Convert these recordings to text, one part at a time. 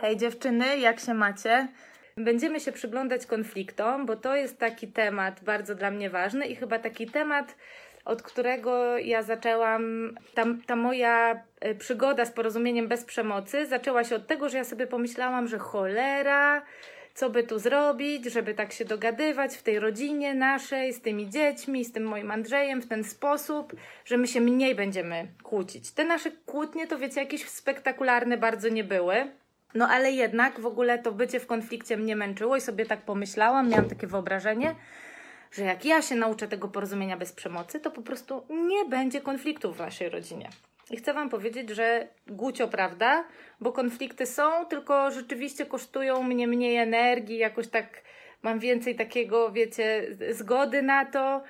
Hej dziewczyny, jak się macie? Będziemy się przyglądać konfliktom, bo to jest taki temat bardzo dla mnie ważny i chyba taki temat, od którego ja zaczęłam, ta, ta moja e, przygoda z porozumieniem bez przemocy zaczęła się od tego, że ja sobie pomyślałam, że cholera, co by tu zrobić, żeby tak się dogadywać w tej rodzinie naszej, z tymi dziećmi, z tym moim Andrzejem w ten sposób, że my się mniej będziemy kłócić. Te nasze kłótnie to wiecie, jakieś spektakularne bardzo nie były. No ale jednak w ogóle to bycie w konflikcie mnie męczyło i sobie tak pomyślałam, miałam takie wyobrażenie, że jak ja się nauczę tego porozumienia bez przemocy, to po prostu nie będzie konfliktów w naszej rodzinie. I chcę Wam powiedzieć, że gucio prawda, bo konflikty są, tylko rzeczywiście kosztują mnie mniej energii, jakoś tak mam więcej takiego, wiecie, zgody na to.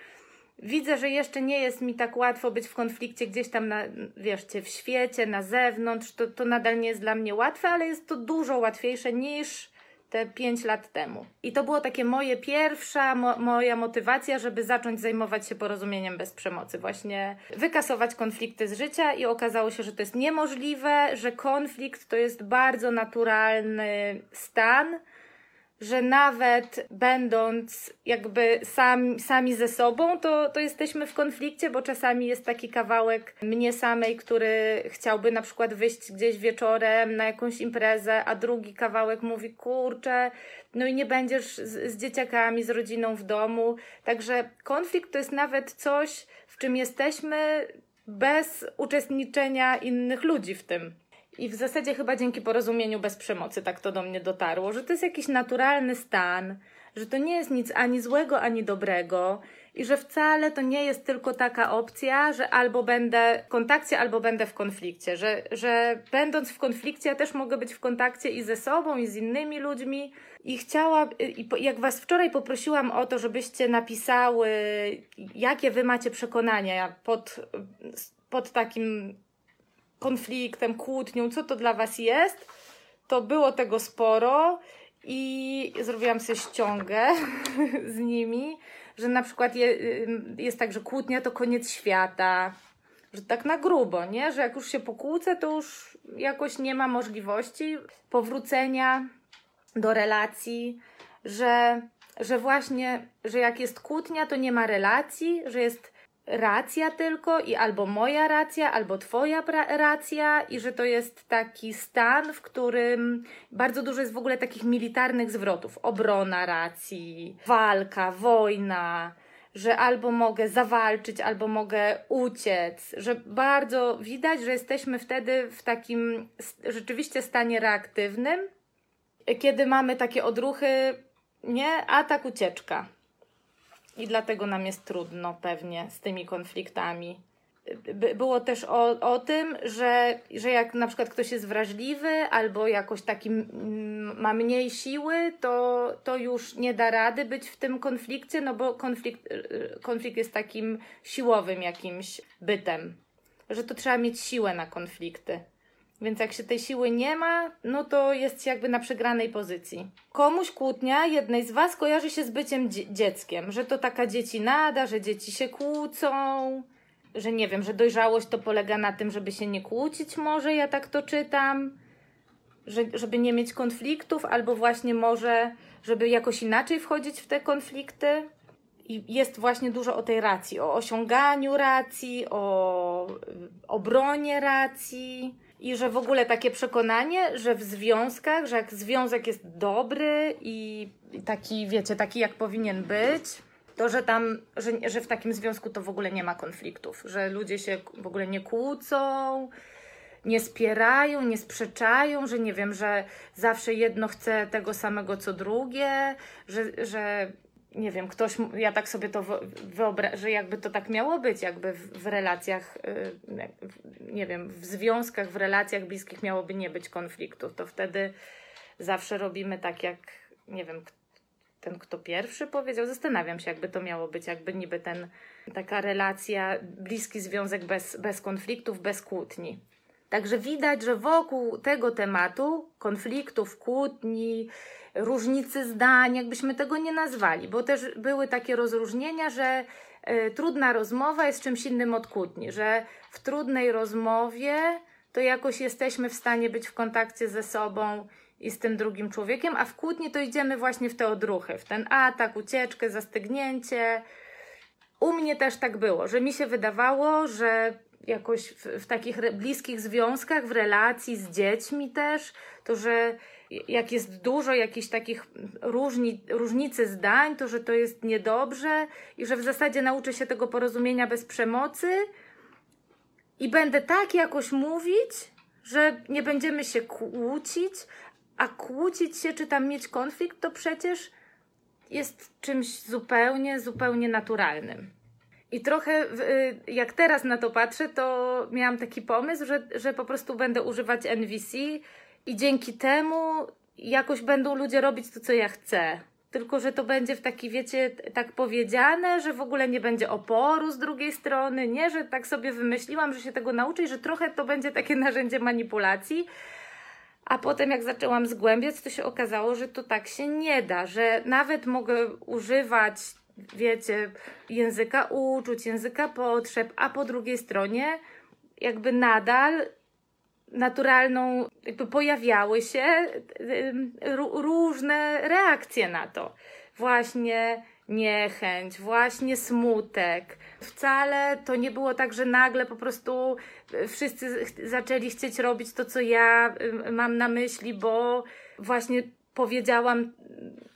Widzę, że jeszcze nie jest mi tak łatwo być w konflikcie gdzieś tam, na, wieszcie, w świecie, na zewnątrz. To, to nadal nie jest dla mnie łatwe, ale jest to dużo łatwiejsze niż te 5 lat temu. I to było takie moje pierwsza, mo, moja motywacja, żeby zacząć zajmować się porozumieniem bez przemocy. Właśnie wykasować konflikty z życia i okazało się, że to jest niemożliwe, że konflikt to jest bardzo naturalny stan, że nawet będąc jakby sam, sami ze sobą, to, to jesteśmy w konflikcie, bo czasami jest taki kawałek mnie samej, który chciałby na przykład wyjść gdzieś wieczorem na jakąś imprezę, a drugi kawałek mówi, kurczę, no i nie będziesz z, z dzieciakami, z rodziną w domu. Także konflikt to jest nawet coś, w czym jesteśmy bez uczestniczenia innych ludzi w tym. I w zasadzie chyba dzięki porozumieniu bez przemocy tak to do mnie dotarło, że to jest jakiś naturalny stan, że to nie jest nic ani złego, ani dobrego i że wcale to nie jest tylko taka opcja, że albo będę w kontakcie, albo będę w konflikcie, że, że będąc w konflikcie ja też mogę być w kontakcie i ze sobą, i z innymi ludźmi. I chciałam, i jak Was wczoraj poprosiłam o to, żebyście napisały, jakie Wy macie przekonania pod, pod takim konfliktem, kłótnią, co to dla Was jest, to było tego sporo i zrobiłam sobie ściągę z nimi, że na przykład je, jest tak, że kłótnia to koniec świata, że tak na grubo, nie? Że jak już się pokłócę, to już jakoś nie ma możliwości powrócenia do relacji, że, że właśnie, że jak jest kłótnia, to nie ma relacji, że jest racja tylko i albo moja racja, albo twoja racja i że to jest taki stan, w którym bardzo dużo jest w ogóle takich militarnych zwrotów. Obrona racji, walka, wojna, że albo mogę zawalczyć, albo mogę uciec, że bardzo widać, że jesteśmy wtedy w takim rzeczywiście stanie reaktywnym, kiedy mamy takie odruchy, nie, atak, ucieczka i dlatego nam jest trudno pewnie z tymi konfliktami. Było też o, o tym, że, że jak na przykład ktoś jest wrażliwy albo jakoś taki ma mniej siły, to, to już nie da rady być w tym konflikcie, no bo konflikt, konflikt jest takim siłowym jakimś bytem, że to trzeba mieć siłę na konflikty. Więc jak się tej siły nie ma, no to jest się jakby na przegranej pozycji. Komuś kłótnia jednej z Was kojarzy się z byciem dzieckiem, że to taka dzieci nada, że dzieci się kłócą, że nie wiem, że dojrzałość to polega na tym, żeby się nie kłócić może, ja tak to czytam, że, żeby nie mieć konfliktów, albo właśnie może, żeby jakoś inaczej wchodzić w te konflikty. I jest właśnie dużo o tej racji, o osiąganiu racji, o obronie racji i że w ogóle takie przekonanie, że w związkach, że jak związek jest dobry i taki, wiecie, taki jak powinien być, to że tam, że, że w takim związku to w ogóle nie ma konfliktów, że ludzie się w ogóle nie kłócą, nie spierają, nie sprzeczają, że nie wiem, że zawsze jedno chce tego samego co drugie, że, że nie wiem, ktoś, ja tak sobie to wyobrażam, że jakby to tak miało być, jakby w, w relacjach, y, nie wiem, w związkach, w relacjach bliskich miałoby nie być konfliktów, to wtedy zawsze robimy tak, jak, nie wiem, ten, kto pierwszy powiedział, zastanawiam się, jakby to miało być, jakby niby ten, taka relacja, bliski związek bez, bez konfliktów, bez kłótni. Także widać, że wokół tego tematu konfliktów, kłótni, różnicy zdań, jakbyśmy tego nie nazwali, bo też były takie rozróżnienia, że y, trudna rozmowa jest czymś innym od kłótni, że w trudnej rozmowie to jakoś jesteśmy w stanie być w kontakcie ze sobą i z tym drugim człowiekiem, a w kłótni to idziemy właśnie w te odruchy, w ten atak, ucieczkę, zastygnięcie. U mnie też tak było, że mi się wydawało, że jakoś w, w takich bliskich związkach, w relacji z dziećmi też, to że jak jest dużo jakichś takich różni, różnicy zdań, to że to jest niedobrze i że w zasadzie nauczę się tego porozumienia bez przemocy i będę tak jakoś mówić, że nie będziemy się kłócić, a kłócić się czy tam mieć konflikt, to przecież jest czymś zupełnie, zupełnie naturalnym. I trochę y, jak teraz na to patrzę, to miałam taki pomysł, że, że po prostu będę używać NVC i dzięki temu jakoś będą ludzie robić to, co ja chcę. Tylko, że to będzie w taki, wiecie, tak powiedziane, że w ogóle nie będzie oporu z drugiej strony, nie, że tak sobie wymyśliłam, że się tego nauczę i że trochę to będzie takie narzędzie manipulacji. A potem, jak zaczęłam zgłębiać, to się okazało, że to tak się nie da, że nawet mogę używać, wiecie, języka uczuć, języka potrzeb, a po drugiej stronie, jakby nadal naturalną, jakby pojawiały się różne reakcje na to. Właśnie niechęć, właśnie smutek. Wcale to nie było tak, że nagle po prostu wszyscy zaczęli chcieć robić to, co ja mam na myśli, bo właśnie powiedziałam,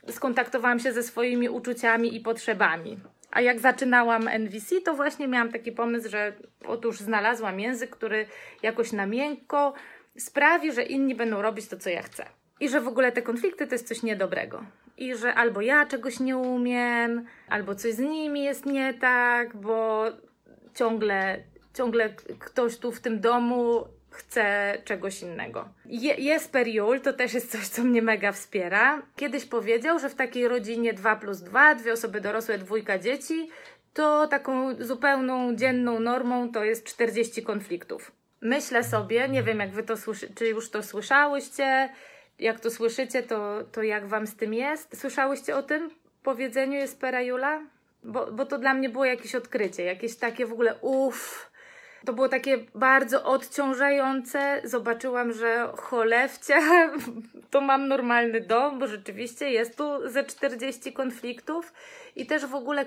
skontaktowałam się ze swoimi uczuciami i potrzebami. A jak zaczynałam NVC, to właśnie miałam taki pomysł, że otóż znalazłam język, który jakoś na miękko sprawi, że inni będą robić to, co ja chcę. I że w ogóle te konflikty to jest coś niedobrego. I że albo ja czegoś nie umiem, albo coś z nimi jest nie tak, bo ciągle, ciągle ktoś tu w tym domu chce czegoś innego. Je, Jesper Jul to też jest coś, co mnie mega wspiera. Kiedyś powiedział, że w takiej rodzinie 2 plus 2, dwie osoby dorosłe, dwójka dzieci, to taką zupełną dzienną normą to jest 40 konfliktów. Myślę sobie, nie wiem jak wy to słyszy, czy już to słyszałyście, jak to słyszycie, to, to jak wam z tym jest? Słyszałyście o tym powiedzeniu Jespera Jula? Bo, bo to dla mnie było jakieś odkrycie, jakieś takie w ogóle uff, to było takie bardzo odciążające. Zobaczyłam, że cholewcia, to mam normalny dom, bo rzeczywiście jest tu ze 40 konfliktów. I też w ogóle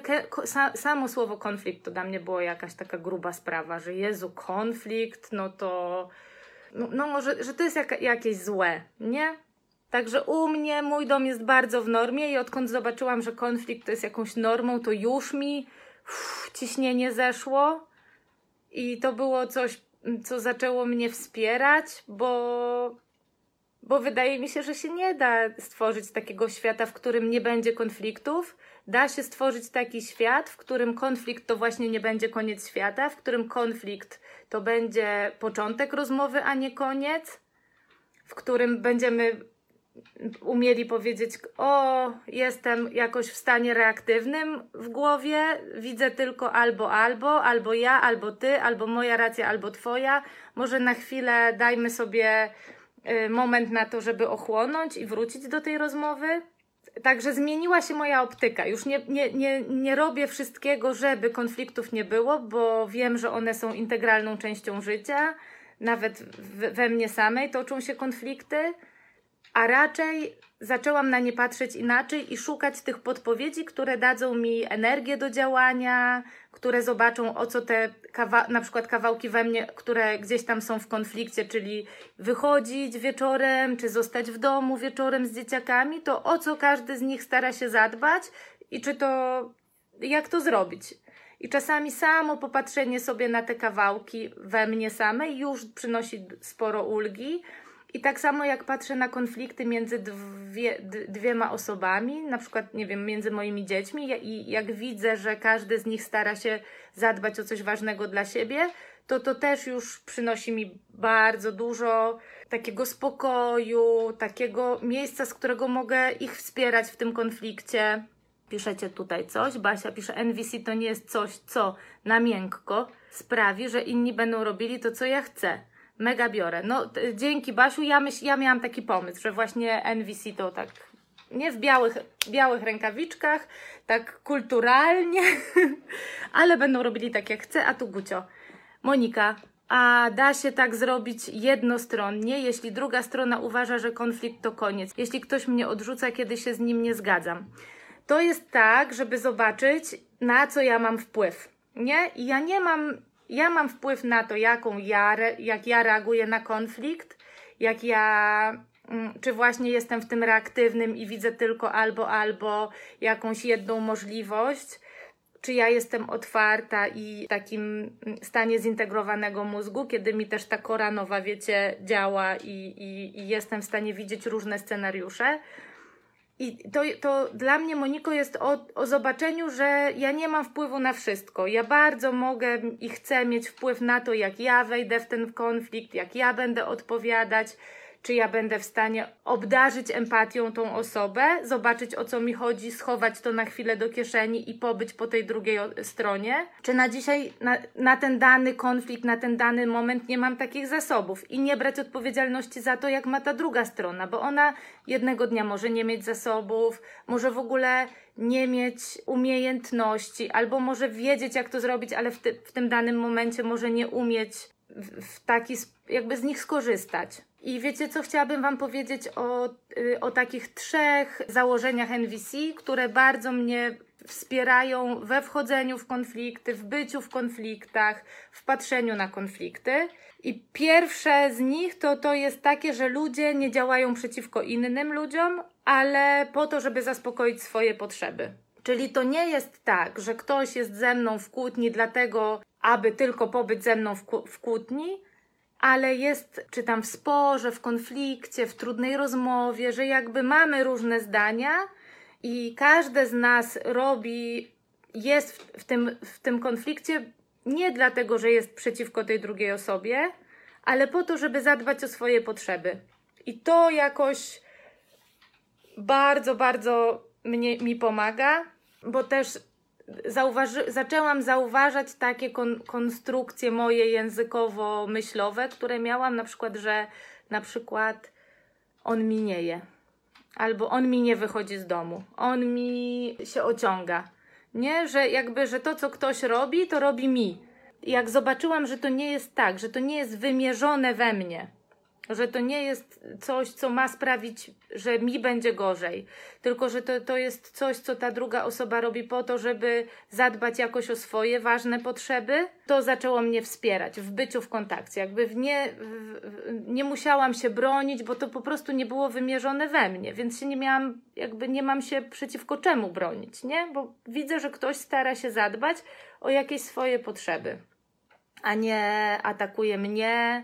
samo słowo konflikt to dla mnie było jakaś taka gruba sprawa, że Jezu, konflikt, no to. No, no może, że to jest jaka, jakieś złe, nie? Także u mnie mój dom jest bardzo w normie i odkąd zobaczyłam, że konflikt to jest jakąś normą, to już mi uff, ciśnienie zeszło i to było coś, co zaczęło mnie wspierać, bo, bo wydaje mi się, że się nie da stworzyć takiego świata, w którym nie będzie konfliktów. Da się stworzyć taki świat, w którym konflikt to właśnie nie będzie koniec świata, w którym konflikt to będzie początek rozmowy, a nie koniec, w którym będziemy umieli powiedzieć: O, jestem jakoś w stanie reaktywnym w głowie, widzę tylko albo, albo, albo ja, albo ty, albo moja racja, albo twoja. Może na chwilę dajmy sobie y, moment na to, żeby ochłonąć i wrócić do tej rozmowy. Także zmieniła się moja optyka. Już nie, nie, nie, nie robię wszystkiego, żeby konfliktów nie było, bo wiem, że one są integralną częścią życia. Nawet we mnie samej toczą się konflikty a raczej zaczęłam na nie patrzeć inaczej i szukać tych podpowiedzi, które dadzą mi energię do działania, które zobaczą o co te kawa- na przykład kawałki we mnie, które gdzieś tam są w konflikcie, czyli wychodzić wieczorem, czy zostać w domu wieczorem z dzieciakami, to o co każdy z nich stara się zadbać i czy to, jak to zrobić. I czasami samo popatrzenie sobie na te kawałki we mnie samej już przynosi sporo ulgi i tak samo jak patrzę na konflikty między dwie, dwiema osobami, na przykład, nie wiem, między moimi dziećmi, i jak widzę, że każdy z nich stara się zadbać o coś ważnego dla siebie, to to też już przynosi mi bardzo dużo takiego spokoju, takiego miejsca, z którego mogę ich wspierać w tym konflikcie. Piszecie tutaj coś, Basia pisze, NVC to nie jest coś, co na miękko sprawi, że inni będą robili to, co ja chcę mega biorę. No dzięki Basiu, ja, myśl, ja miałam taki pomysł, że właśnie NVC to tak nie w białych, białych rękawiczkach, tak kulturalnie, ale będą robili tak jak chcę, a tu Gucio. Monika, a da się tak zrobić jednostronnie, jeśli druga strona uważa, że konflikt to koniec, jeśli ktoś mnie odrzuca, kiedy się z nim nie zgadzam. To jest tak, żeby zobaczyć, na co ja mam wpływ. Nie? I ja nie mam, ja mam wpływ na to, jaką ja, jak ja reaguję na konflikt, jak ja Mm, czy właśnie jestem w tym reaktywnym i widzę tylko albo, albo jakąś jedną możliwość, czy ja jestem otwarta i w takim mm, stanie zintegrowanego mózgu, kiedy mi też ta kora nowa, wiecie, działa i, i, i jestem w stanie widzieć różne scenariusze. I to, to dla mnie, Moniko, jest o, o zobaczeniu, że ja nie mam wpływu na wszystko. Ja bardzo mogę i chcę mieć wpływ na to, jak ja wejdę w ten konflikt, jak ja będę odpowiadać czy ja będę w stanie obdarzyć empatią tą osobę, zobaczyć o co mi chodzi, schować to na chwilę do kieszeni i pobyć po tej drugiej stronie, czy na dzisiaj, na, na ten dany konflikt, na ten dany moment nie mam takich zasobów i nie brać odpowiedzialności za to, jak ma ta druga strona, bo ona jednego dnia może nie mieć zasobów, może w ogóle nie mieć umiejętności, albo może wiedzieć, jak to zrobić, ale w, ty, w tym danym momencie może nie umieć w, w taki, jakby z nich skorzystać. I wiecie co, chciałabym Wam powiedzieć o, y, o takich trzech założeniach NVC, które bardzo mnie wspierają we wchodzeniu w konflikty, w byciu w konfliktach, w patrzeniu na konflikty. I pierwsze z nich to, to jest takie, że ludzie nie działają przeciwko innym ludziom, ale po to, żeby zaspokoić swoje potrzeby. Czyli to nie jest tak, że ktoś jest ze mną w kłótni dlatego, aby tylko pobyć ze mną w, w kłótni, ale jest, czy tam w sporze, w konflikcie, w trudnej rozmowie, że jakby mamy różne zdania i każde z nas robi, jest w, tym, w tym konflikcie nie dlatego, że jest przeciwko tej drugiej osobie, ale po to, żeby zadbać o swoje potrzeby. I to jakoś bardzo, bardzo mnie, mi pomaga, bo też zauważy, zaczęłam zauważać takie kon, konstrukcje moje językowo-myślowe, które miałam na przykład, że na przykład on mi je, albo on mi nie wychodzi z domu, on mi się ociąga. Nie, że jakby, że to, co ktoś robi, to robi mi. Jak zobaczyłam, że to nie jest tak, że to nie jest wymierzone we mnie, że to nie jest coś, co ma sprawić, że mi będzie gorzej, tylko że to, to jest coś, co ta druga osoba robi po to, żeby zadbać jakoś o swoje ważne potrzeby, to zaczęło mnie wspierać w byciu w kontakcie. Jakby w nie, w, nie musiałam się bronić, bo to po prostu nie było wymierzone we mnie, więc się nie miałam, jakby nie mam się przeciwko czemu bronić, nie? Bo widzę, że ktoś stara się zadbać o jakieś swoje potrzeby, a nie atakuje mnie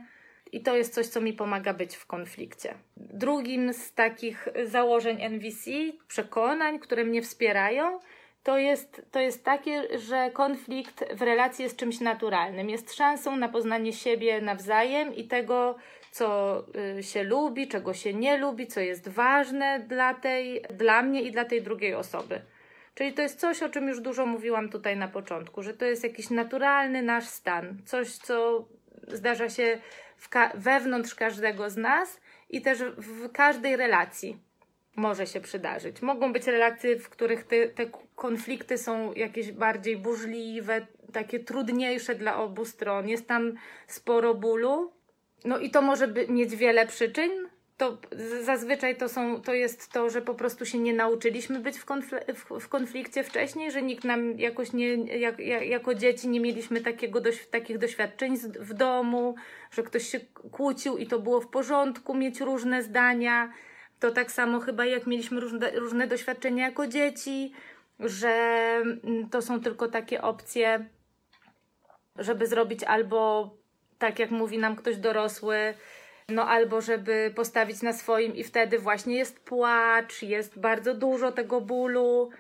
i to jest coś, co mi pomaga być w konflikcie. Drugim z takich założeń NVC, przekonań, które mnie wspierają, to jest, to jest takie, że konflikt w relacji jest czymś naturalnym. Jest szansą na poznanie siebie nawzajem i tego, co y, się lubi, czego się nie lubi, co jest ważne dla, tej, dla mnie i dla tej drugiej osoby. Czyli to jest coś, o czym już dużo mówiłam tutaj na początku, że to jest jakiś naturalny nasz stan, coś, co zdarza się ka wewnątrz każdego z nas i też w każdej relacji może się przydarzyć. Mogą być relacje, w których te, te konflikty są jakieś bardziej burzliwe, takie trudniejsze dla obu stron. Jest tam sporo bólu. No i to może mieć wiele przyczyn, to zazwyczaj to, są, to jest to, że po prostu się nie nauczyliśmy być w, konfl- w, konflikcie wcześniej, że nikt nam jakoś nie, jak, jako dzieci nie mieliśmy takiego doś, takich doświadczeń z, w domu, że ktoś się kłócił i to było w porządku mieć różne zdania. To tak samo chyba jak mieliśmy różne, różne doświadczenia jako dzieci, że mm, to są tylko takie opcje, żeby zrobić albo tak jak mówi nam ktoś dorosły, no albo żeby postawić na swoim i wtedy właśnie jest płacz, jest bardzo dużo tego bólu,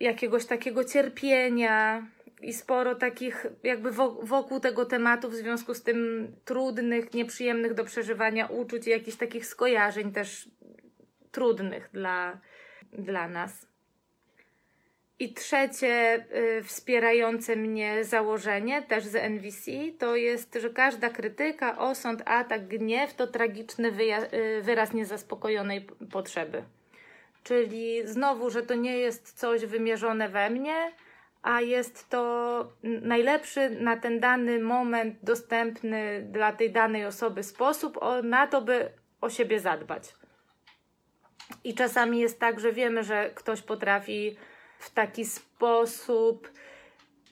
jakiegoś takiego cierpienia i sporo takich jakby wokół tego tematu w związku z tym trudnych, nieprzyjemnych do przeżywania uczuć i jakichś takich skojarzeń też trudnych dla, dla nas. I trzecie y, wspierające mnie założenie, też z NVC, to jest, że każda krytyka, osąd, atak, gniew to tragiczny y, wyraz niezaspokojonej potrzeby. Czyli znowu, że to nie jest coś wymierzone we mnie, a jest to najlepszy na ten dany moment dostępny dla tej danej osoby sposób na to, by o siebie zadbać. I czasami jest tak, że wiemy, że ktoś potrafi w taki sposób,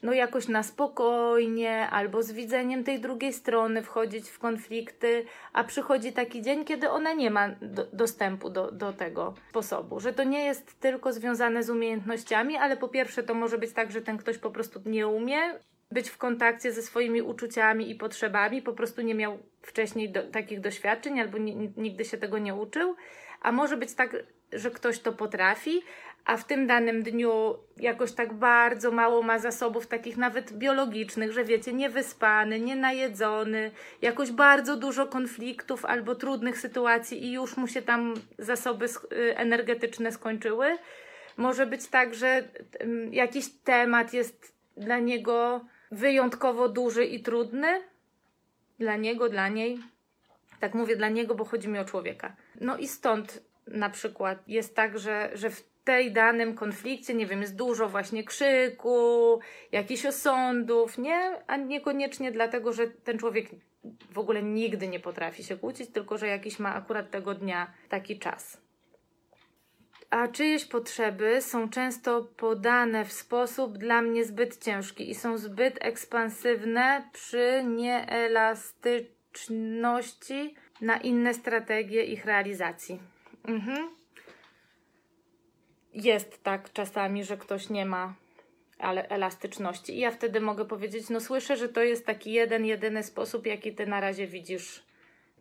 no jakoś na spokojnie, albo z widzeniem tej drugiej strony wchodzić w konflikty, a przychodzi taki dzień, kiedy ona nie ma do, dostępu do, do tego sposobu. Że to nie jest tylko związane z umiejętnościami, ale po pierwsze to może być tak, że ten ktoś po prostu nie umie być w kontakcie ze swoimi uczuciami i potrzebami, po prostu nie miał wcześniej do, takich doświadczeń albo nigdy się tego nie uczył. A może być tak, że ktoś to potrafi, a w tym danym dniu jakoś tak bardzo mało ma zasobów takich nawet biologicznych, że wiecie, niewyspany, nienajedzony, jakoś bardzo dużo konfliktów albo trudnych sytuacji i już mu się tam zasoby y, energetyczne skończyły. Może być tak, że jakiś temat jest dla niego wyjątkowo duży i trudny. Dla niego, dla niej. Tak mówię dla niego, bo chodzi mi o człowieka. No i stąd na przykład jest tak, że, że w tej danym konflikcie, nie wiem, jest dużo właśnie krzyku, jakichś osądów, nie? A niekoniecznie dlatego, że ten człowiek w ogóle nigdy nie potrafi się kłócić, tylko że jakiś ma akurat tego dnia taki czas. A czyjeś potrzeby są często podane w sposób dla mnie zbyt ciężki i są zbyt ekspansywne przy nieelastyczności na inne strategie ich realizacji. Mhm jest tak czasami, że ktoś nie ma ale elastyczności. I ja wtedy mogę powiedzieć, no słyszę, że to jest taki jeden, jedyny sposób, jaki ty na razie widzisz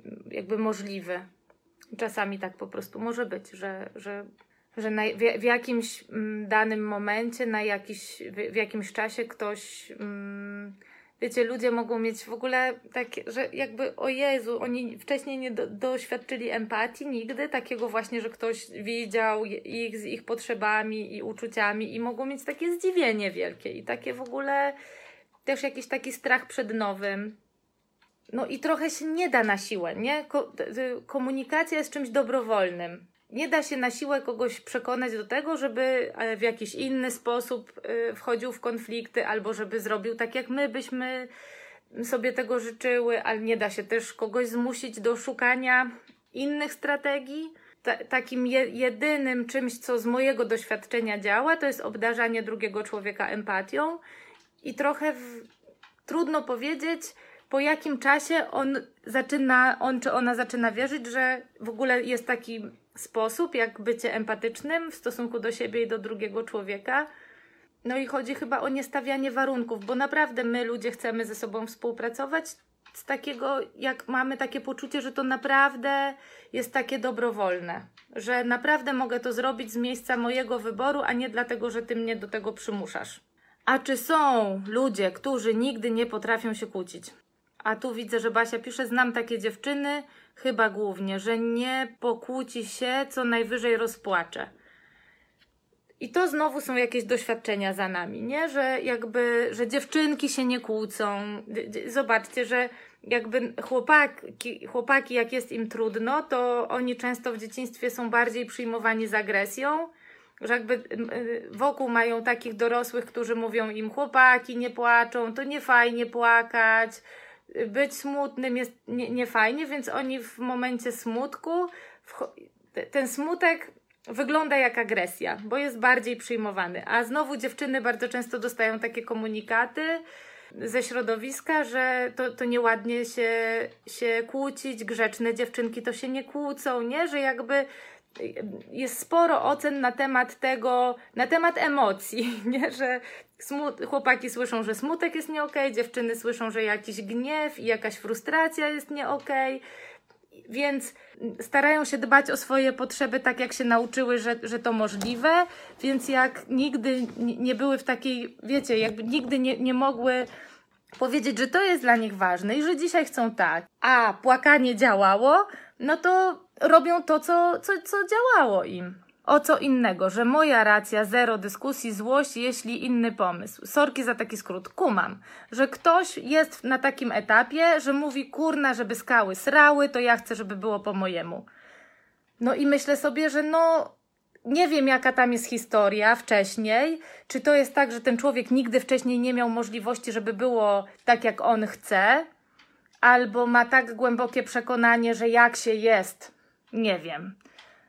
mm, jakby możliwy. Czasami tak po prostu może być, że, że, że na, w, w, jakimś mm, danym momencie, na jakiś, w, w jakimś czasie ktoś mm, wiecie, ludzie mogą mieć w ogóle takie, że jakby o Jezu, oni wcześniej nie do, doświadczyli empatii nigdy, takiego właśnie, że ktoś widział ich z ich potrzebami i uczuciami i mogą mieć takie zdziwienie wielkie i takie w ogóle też jakiś taki strach przed nowym. No i trochę się nie da na siłę, nie? Ko komunikacja jest czymś dobrowolnym nie da się na siłę kogoś przekonać do tego, żeby e, w jakiś inny sposób e, wchodził w konflikty, albo żeby zrobił tak, jak my byśmy sobie tego życzyły, ale nie da się też kogoś zmusić do szukania innych strategii. Ta, takim je, jedynym czymś, co z mojego doświadczenia działa, to jest obdarzanie drugiego człowieka empatią i trochę w, trudno powiedzieć, po jakim czasie on zaczyna, on czy ona zaczyna wierzyć, że w ogóle jest taki sposób, jak bycie empatycznym w stosunku do siebie i do drugiego człowieka. No i chodzi chyba o niestawianie warunków, bo naprawdę my ludzie chcemy ze sobą współpracować z takiego, jak mamy takie poczucie, że to naprawdę jest takie dobrowolne, że naprawdę mogę to zrobić z miejsca mojego wyboru, a nie dlatego, że ty mnie do tego przymuszasz. A czy są ludzie, którzy nigdy nie potrafią się kłócić? A tu widzę, że Basia pisze, znam takie dziewczyny, chyba głównie, że nie pokłóci się, co najwyżej rozpłacze. I to znowu są jakieś doświadczenia za nami, nie? Że jakby, że dziewczynki się nie kłócą. Zobaczcie, że jakby chłopaki, chłopaki, jak jest im trudno, to oni często w dzieciństwie są bardziej przyjmowani z agresją, że jakby wokół mają takich dorosłych, którzy mówią im chłopaki nie płaczą, to nie fajnie płakać, być smutnym jest niefajnie, nie więc oni w momencie smutku, ten smutek wygląda jak agresja, bo jest bardziej przyjmowany. A znowu dziewczyny bardzo często dostają takie komunikaty ze środowiska, że to, to nieładnie się, się kłócić, grzeczne dziewczynki to się nie kłócą, nie? Że jakby jest sporo ocen na temat tego, na temat emocji, nie? że smut, chłopaki słyszą, że smutek jest nie okay, dziewczyny słyszą, że jakiś gniew i jakaś frustracja jest nie okay, więc starają się dbać o swoje potrzeby tak, jak się nauczyły, że, że to możliwe, więc jak nigdy nie były w takiej, wiecie, jakby nigdy nie, nie mogły powiedzieć, że to jest dla nich ważne i że dzisiaj chcą tak, a płakanie działało, no to robią to, co, co, co działało im. O co innego, że moja racja, zero dyskusji, złość, jeśli inny pomysł. Sorki za taki skrót. Kumam, że ktoś jest na takim etapie, że mówi, kurna, żeby skały srały, to ja chcę, żeby było po mojemu. No i myślę sobie, że no, nie wiem, jaka tam jest historia wcześniej. Czy to jest tak, że ten człowiek nigdy wcześniej nie miał możliwości, żeby było tak, jak on chce, albo ma tak głębokie przekonanie, że jak się jest, nie wiem.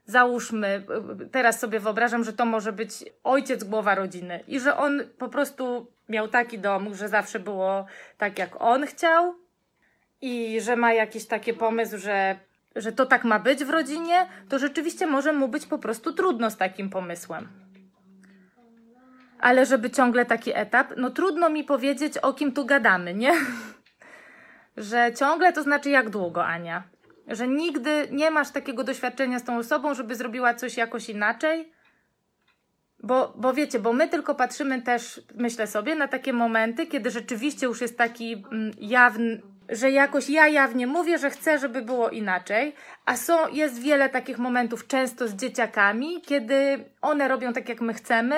Załóżmy, teraz sobie wyobrażam, że to może być ojciec głowa rodziny i że on po prostu miał taki dom, że zawsze było tak, jak on chciał i że ma jakiś taki pomysł, że że to tak ma być w rodzinie, to rzeczywiście może mu być po prostu trudno z takim pomysłem. Ale żeby ciągle taki etap, no trudno mi powiedzieć, o kim tu gadamy, nie? Że ciągle to znaczy jak długo, Ania? Że nigdy nie masz takiego doświadczenia z tą osobą, żeby zrobiła coś jakoś inaczej? Bo, bo wiecie, bo my tylko patrzymy też, myślę sobie, na takie momenty, kiedy rzeczywiście już jest taki mm, jawny, że jakoś ja jawnie mówię, że chcę, żeby było inaczej, a są, jest wiele takich momentów, często z dzieciakami, kiedy one robią tak, jak my chcemy,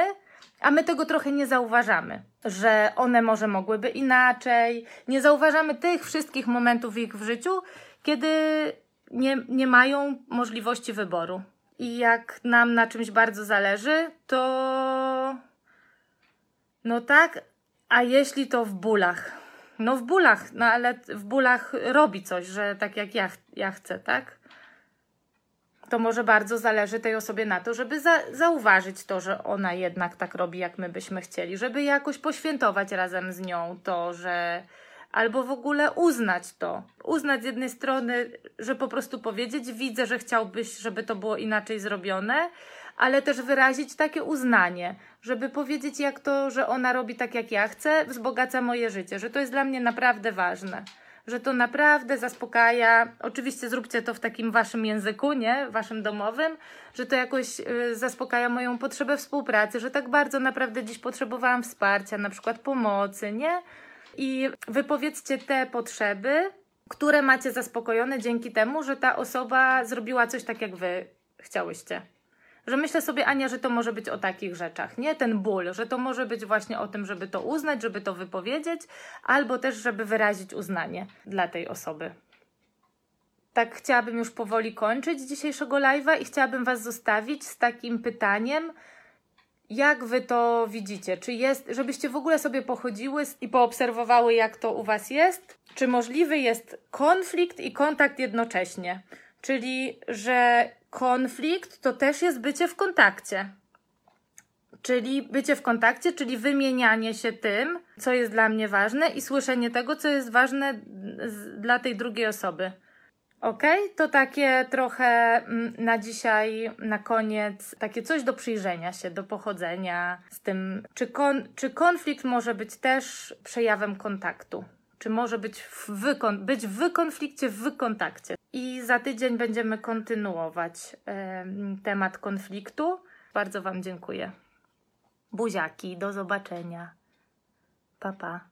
a my tego trochę nie zauważamy, że one może mogłyby inaczej. Nie zauważamy tych wszystkich momentów ich w życiu, kiedy nie, nie mają możliwości wyboru. I jak nam na czymś bardzo zależy, to. No tak, a jeśli to w bólach? No w bólach, no ale w bólach robi coś, że tak jak ja, ja chcę, tak? To może bardzo zależy tej osobie na to, żeby za, zauważyć to, że ona jednak tak robi, jak my byśmy chcieli, żeby jakoś poświętować razem z nią to, że albo w ogóle uznać to. Uznać z jednej strony, że po prostu powiedzieć, widzę, że chciałbyś, żeby to było inaczej zrobione, ale też wyrazić takie uznanie, żeby powiedzieć, jak to, że ona robi tak, jak ja chcę, wzbogaca moje życie, że to jest dla mnie naprawdę ważne. Że to naprawdę zaspokaja. Oczywiście zróbcie to w takim waszym języku, nie? Waszym domowym, że to jakoś y, zaspokaja moją potrzebę współpracy, że tak bardzo naprawdę dziś potrzebowałam wsparcia, na przykład pomocy, nie? I wypowiedzcie te potrzeby, które macie zaspokojone dzięki temu, że ta osoba zrobiła coś tak, jak wy chciałyście. Że myślę sobie, Ania, że to może być o takich rzeczach, nie? Ten ból, że to może być właśnie o tym, żeby to uznać, żeby to wypowiedzieć, albo też, żeby wyrazić uznanie dla tej osoby. Tak chciałabym już powoli kończyć dzisiejszego live'a i chciałabym Was zostawić z takim pytaniem, jak wy to widzicie? Czy jest, żebyście w ogóle sobie pochodziły i poobserwowały, jak to u was jest? Czy możliwy jest konflikt i kontakt jednocześnie? Czyli, że konflikt to też jest bycie w kontakcie. Czyli bycie w kontakcie, czyli wymienianie się tym, co jest dla mnie ważne i słyszenie tego, co jest ważne dla tej drugiej osoby. Ok, to takie trochę mm, na dzisiaj, na koniec, takie coś do przyjrzenia się, do pochodzenia z tym, czy, kon, czy konflikt może być też przejawem kontaktu, czy może być w, być w konflikcie, w kontakcie. I za tydzień będziemy kontynuować temat konfliktu. Bardzo Wam dziękuję. Buziaki, do zobaczenia. Pa, pa.